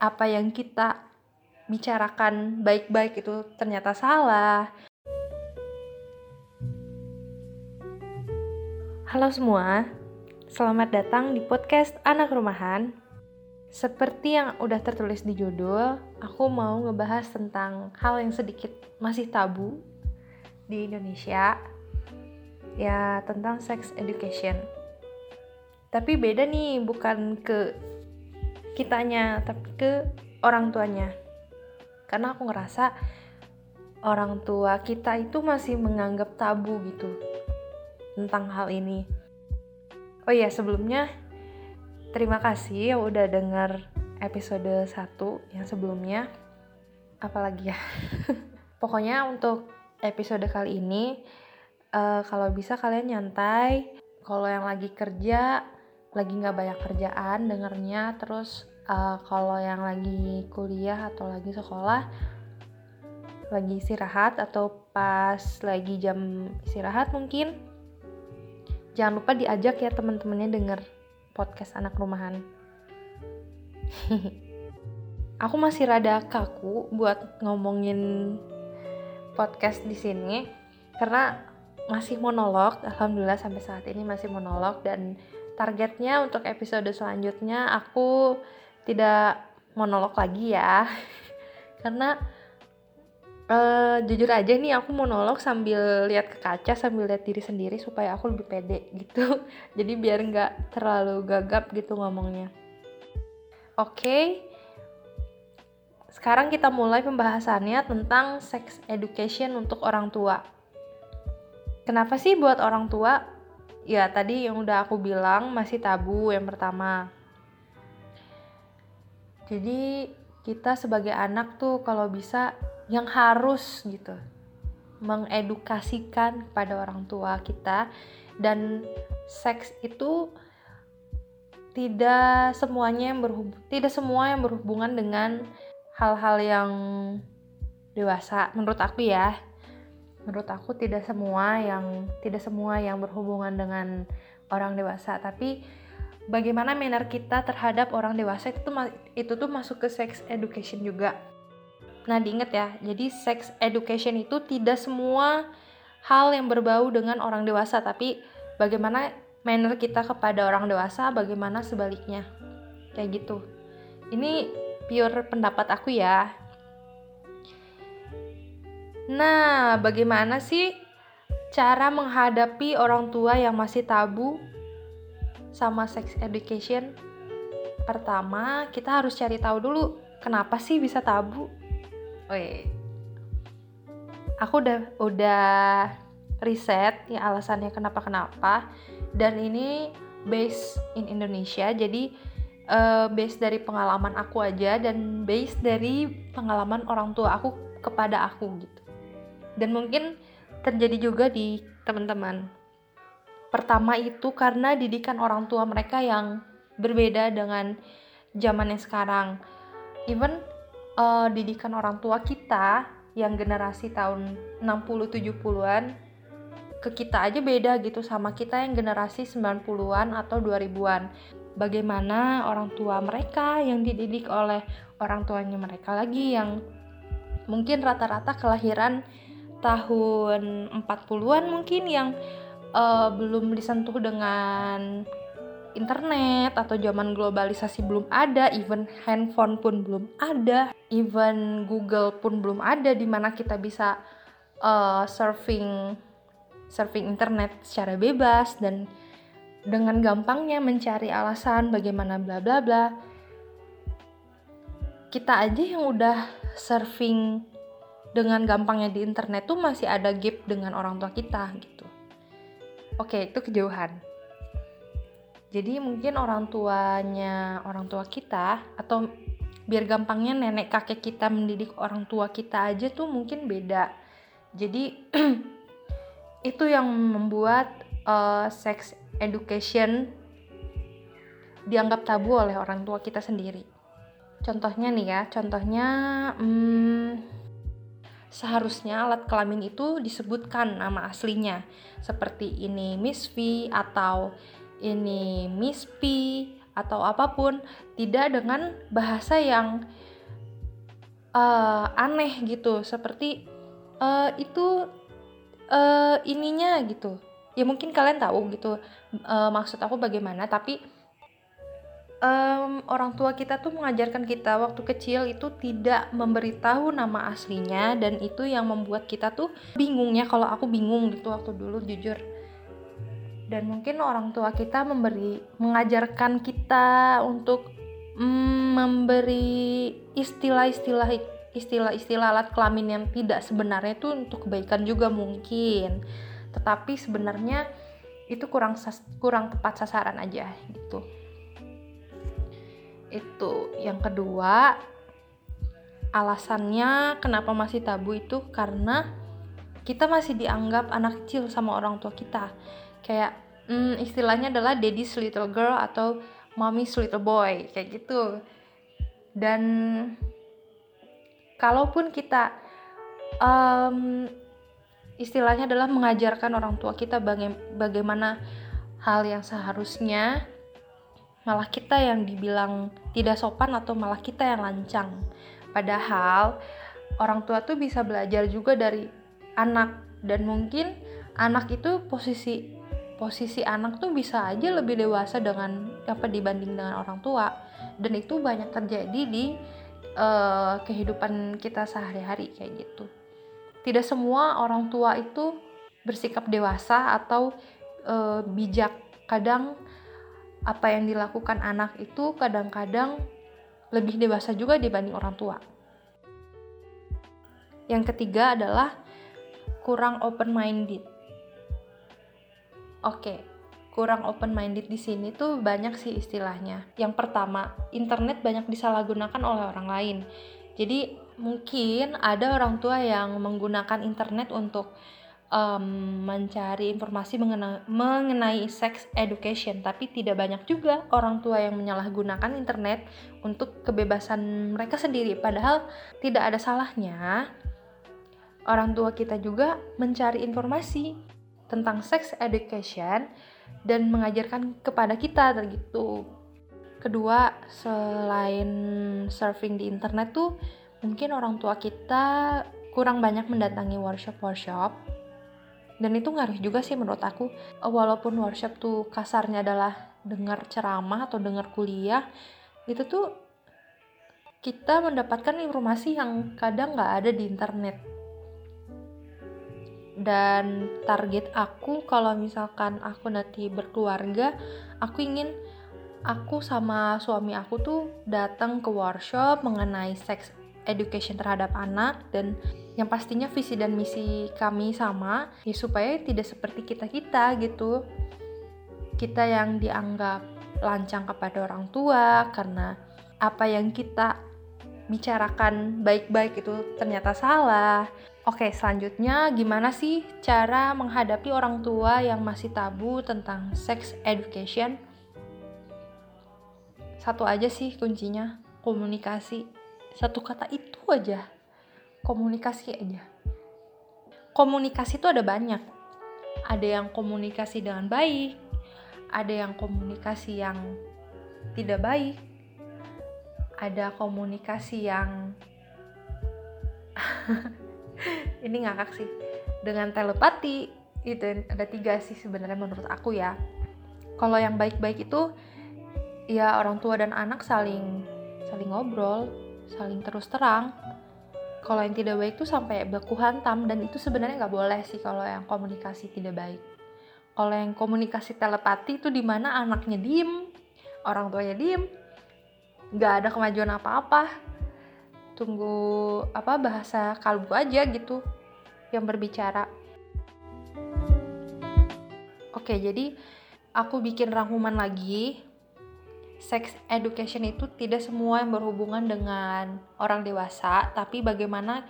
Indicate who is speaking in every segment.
Speaker 1: apa yang kita bicarakan baik-baik itu ternyata salah. Halo semua, selamat datang di podcast Anak Rumahan. Seperti yang udah tertulis di judul, aku mau ngebahas tentang hal yang sedikit masih tabu di Indonesia, ya tentang sex education. Tapi beda nih, bukan ke kitanya, tapi ke orang tuanya karena aku ngerasa orang tua kita itu masih menganggap tabu gitu tentang hal ini. Oh iya, sebelumnya terima kasih yang udah denger episode 1 yang sebelumnya. Apalagi ya. Pokoknya untuk episode kali ini uh, kalau bisa kalian nyantai, kalau yang lagi kerja lagi nggak banyak kerjaan dengernya terus uh, kalau yang lagi kuliah atau lagi sekolah lagi istirahat atau pas lagi jam istirahat mungkin jangan lupa diajak ya teman-temannya denger podcast anak rumahan. Aku masih rada kaku buat ngomongin podcast di sini karena masih monolog alhamdulillah sampai saat ini masih monolog dan targetnya untuk episode selanjutnya aku tidak monolog lagi ya. Karena uh, jujur aja nih aku monolog sambil lihat ke kaca sambil lihat diri sendiri supaya aku lebih pede gitu. Jadi biar nggak terlalu gagap gitu ngomongnya. Oke. Sekarang kita mulai pembahasannya tentang sex education untuk orang tua. Kenapa sih buat orang tua? Ya tadi yang udah aku bilang masih tabu yang pertama jadi kita sebagai anak tuh kalau bisa yang harus gitu mengedukasikan kepada orang tua kita dan seks itu tidak semuanya yang berhubung tidak semua yang berhubungan dengan hal-hal yang dewasa. Menurut aku ya menurut aku tidak semua yang tidak semua yang berhubungan dengan orang dewasa. Tapi bagaimana manner kita terhadap orang dewasa itu tuh itu tuh masuk ke sex education juga. Nah, diingat ya. Jadi sex education itu tidak semua hal yang berbau dengan orang dewasa, tapi bagaimana manner kita kepada orang dewasa, bagaimana sebaliknya. Kayak gitu. Ini pure pendapat aku ya. Nah, bagaimana sih cara menghadapi orang tua yang masih tabu sama sex education pertama kita harus cari tahu dulu kenapa sih bisa tabu? Oke. aku udah udah riset ya alasannya kenapa kenapa dan ini base in Indonesia jadi uh, base dari pengalaman aku aja dan base dari pengalaman orang tua aku kepada aku gitu. Dan mungkin terjadi juga di teman-teman Pertama itu karena didikan orang tua mereka yang berbeda dengan zaman yang sekarang. Even uh, didikan orang tua kita yang generasi tahun 60-70-an ke kita aja beda gitu sama kita yang generasi 90-an atau 2000-an. Bagaimana orang tua mereka yang dididik oleh orang tuanya mereka lagi yang mungkin rata-rata kelahiran tahun 40-an mungkin yang uh, belum disentuh dengan internet atau zaman globalisasi belum ada, even handphone pun belum ada, even Google pun belum ada di mana kita bisa uh, surfing surfing internet secara bebas dan dengan gampangnya mencari alasan bagaimana bla bla bla. Kita aja yang udah surfing dengan gampangnya di internet tuh masih ada gap dengan orang tua kita gitu. Oke, itu kejauhan. Jadi mungkin orang tuanya orang tua kita atau biar gampangnya nenek kakek kita mendidik orang tua kita aja tuh mungkin beda. Jadi itu yang membuat uh, sex education dianggap tabu oleh orang tua kita sendiri. Contohnya nih ya, contohnya hmm, seharusnya alat kelamin itu disebutkan nama aslinya seperti ini Miss V atau ini Miss P atau apa pun tidak dengan bahasa yang uh, aneh gitu seperti uh, itu uh, ininya gitu. Ya mungkin kalian tahu gitu uh, maksud aku bagaimana tapi um, orang tua kita tuh mengajarkan kita waktu kecil itu tidak memberitahu nama aslinya dan itu yang membuat kita tuh bingungnya kalau aku bingung gitu waktu dulu jujur. Dan mungkin orang tua kita memberi mengajarkan kita untuk mm, memberi istilah-istilah istilah-istilah alat kelamin yang tidak sebenarnya itu untuk kebaikan juga mungkin. Tetapi sebenarnya itu kurang kurang tepat sasaran aja gitu itu. Yang kedua alasannya kenapa masih tabu itu karena kita masih dianggap anak kecil sama orang tua kita. Kayak hmm, istilahnya adalah daddy's little girl atau mommy's little boy kayak gitu. Dan kalaupun kita um, istilahnya adalah mengajarkan orang tua kita baga bagaimana hal yang seharusnya malah kita yang dibilang tidak sopan atau malah kita yang lancang. Padahal orang tua tuh bisa belajar juga dari anak dan mungkin anak itu posisi posisi anak tuh bisa aja lebih dewasa dengan apa dibanding dengan orang tua dan itu banyak terjadi di uh, kehidupan kita sehari-hari kayak gitu. Tidak semua orang tua itu bersikap dewasa atau uh, bijak. Kadang apa yang dilakukan anak itu kadang-kadang lebih dewasa juga dibanding orang tua. Yang ketiga adalah kurang open minded. Oke, kurang open minded di sini tuh banyak sih istilahnya. Yang pertama, internet banyak disalahgunakan oleh orang lain. Jadi mungkin ada orang tua yang menggunakan internet untuk um, mencari informasi mengenai, mengenai sex education, tapi tidak banyak juga orang tua yang menyalahgunakan internet untuk kebebasan mereka sendiri. Padahal tidak ada salahnya orang tua kita juga mencari informasi tentang sex education dan mengajarkan kepada kita gitu. Kedua, selain surfing di internet tuh mungkin orang tua kita kurang banyak mendatangi workshop-workshop dan itu ngaruh juga sih menurut aku. Walaupun workshop tuh kasarnya adalah dengar ceramah atau dengar kuliah itu tuh kita mendapatkan informasi yang kadang nggak ada di internet. Dan target aku kalau misalkan aku nanti berkeluarga aku ingin aku sama suami aku tuh datang ke workshop mengenai seks education terhadap anak dan yang pastinya visi dan misi kami sama ya supaya tidak seperti kita-kita gitu kita yang dianggap lancang kepada orang tua karena apa yang kita bicarakan baik-baik itu ternyata salah. Oke, selanjutnya gimana sih cara menghadapi orang tua yang masih tabu tentang sex education? Satu aja sih kuncinya, komunikasi. Satu kata itu aja. Komunikasi aja. Komunikasi itu ada banyak. Ada yang komunikasi dengan baik ada yang komunikasi yang tidak baik ada komunikasi yang ini ngakak sih dengan telepati itu ada tiga sih sebenarnya menurut aku ya. Kalau yang baik-baik itu ya orang tua dan anak saling saling ngobrol saling terus terang. Kalau yang tidak baik tuh sampai baku hantam dan itu sebenarnya nggak boleh sih kalau yang komunikasi tidak baik. Kalau yang komunikasi telepati itu di mana anaknya diem orang tuanya diem nggak ada kemajuan apa-apa. Tunggu apa bahasa kalbu aja gitu yang berbicara. Oke jadi aku bikin rangkuman lagi sex education itu tidak semua yang berhubungan dengan orang dewasa, tapi bagaimana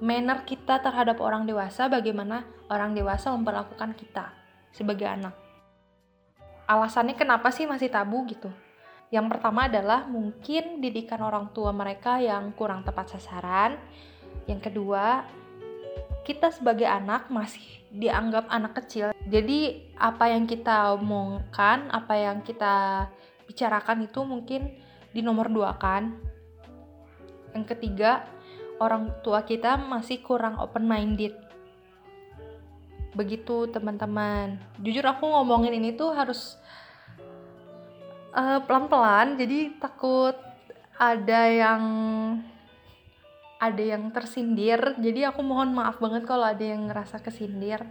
Speaker 1: manner kita terhadap orang dewasa, bagaimana orang dewasa memperlakukan kita sebagai anak. Alasannya kenapa sih masih tabu gitu? Yang pertama adalah mungkin didikan orang tua mereka yang kurang tepat sasaran. Yang kedua, kita sebagai anak masih dianggap anak kecil. Jadi apa yang kita omongkan, apa yang kita bicarakan itu mungkin di nomor dua kan. Yang ketiga orang tua kita masih kurang open minded begitu teman-teman. Jujur aku ngomongin ini tuh harus uh, pelan-pelan jadi takut ada yang ada yang tersindir. Jadi aku mohon maaf banget kalau ada yang ngerasa kesindir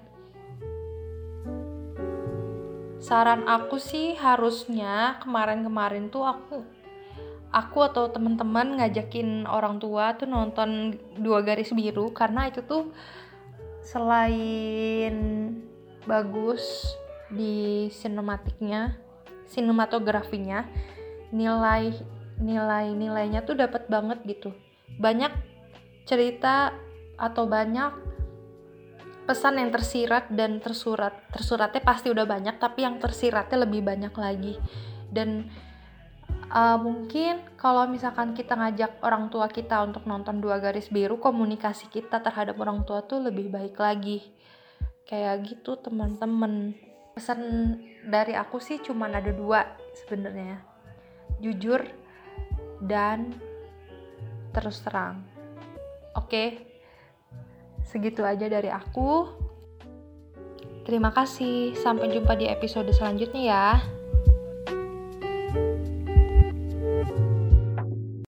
Speaker 1: saran aku sih harusnya kemarin-kemarin tuh aku aku atau teman-teman ngajakin orang tua tuh nonton dua garis biru karena itu tuh selain bagus di sinematiknya sinematografinya nilai nilai nilainya tuh dapat banget gitu. Banyak cerita atau banyak pesan yang tersirat dan tersurat. Tersuratnya pasti udah banyak tapi yang tersiratnya lebih banyak lagi. Dan uh, mungkin kalau misalkan kita ngajak orang tua kita untuk nonton dua garis biru komunikasi kita terhadap orang tua tuh lebih baik lagi. Kayak gitu teman-teman. Pesan dari aku sih cuman ada dua sebenarnya. Jujur dan terus terang. Oke segitu aja dari aku. Terima kasih. Sampai jumpa di episode selanjutnya ya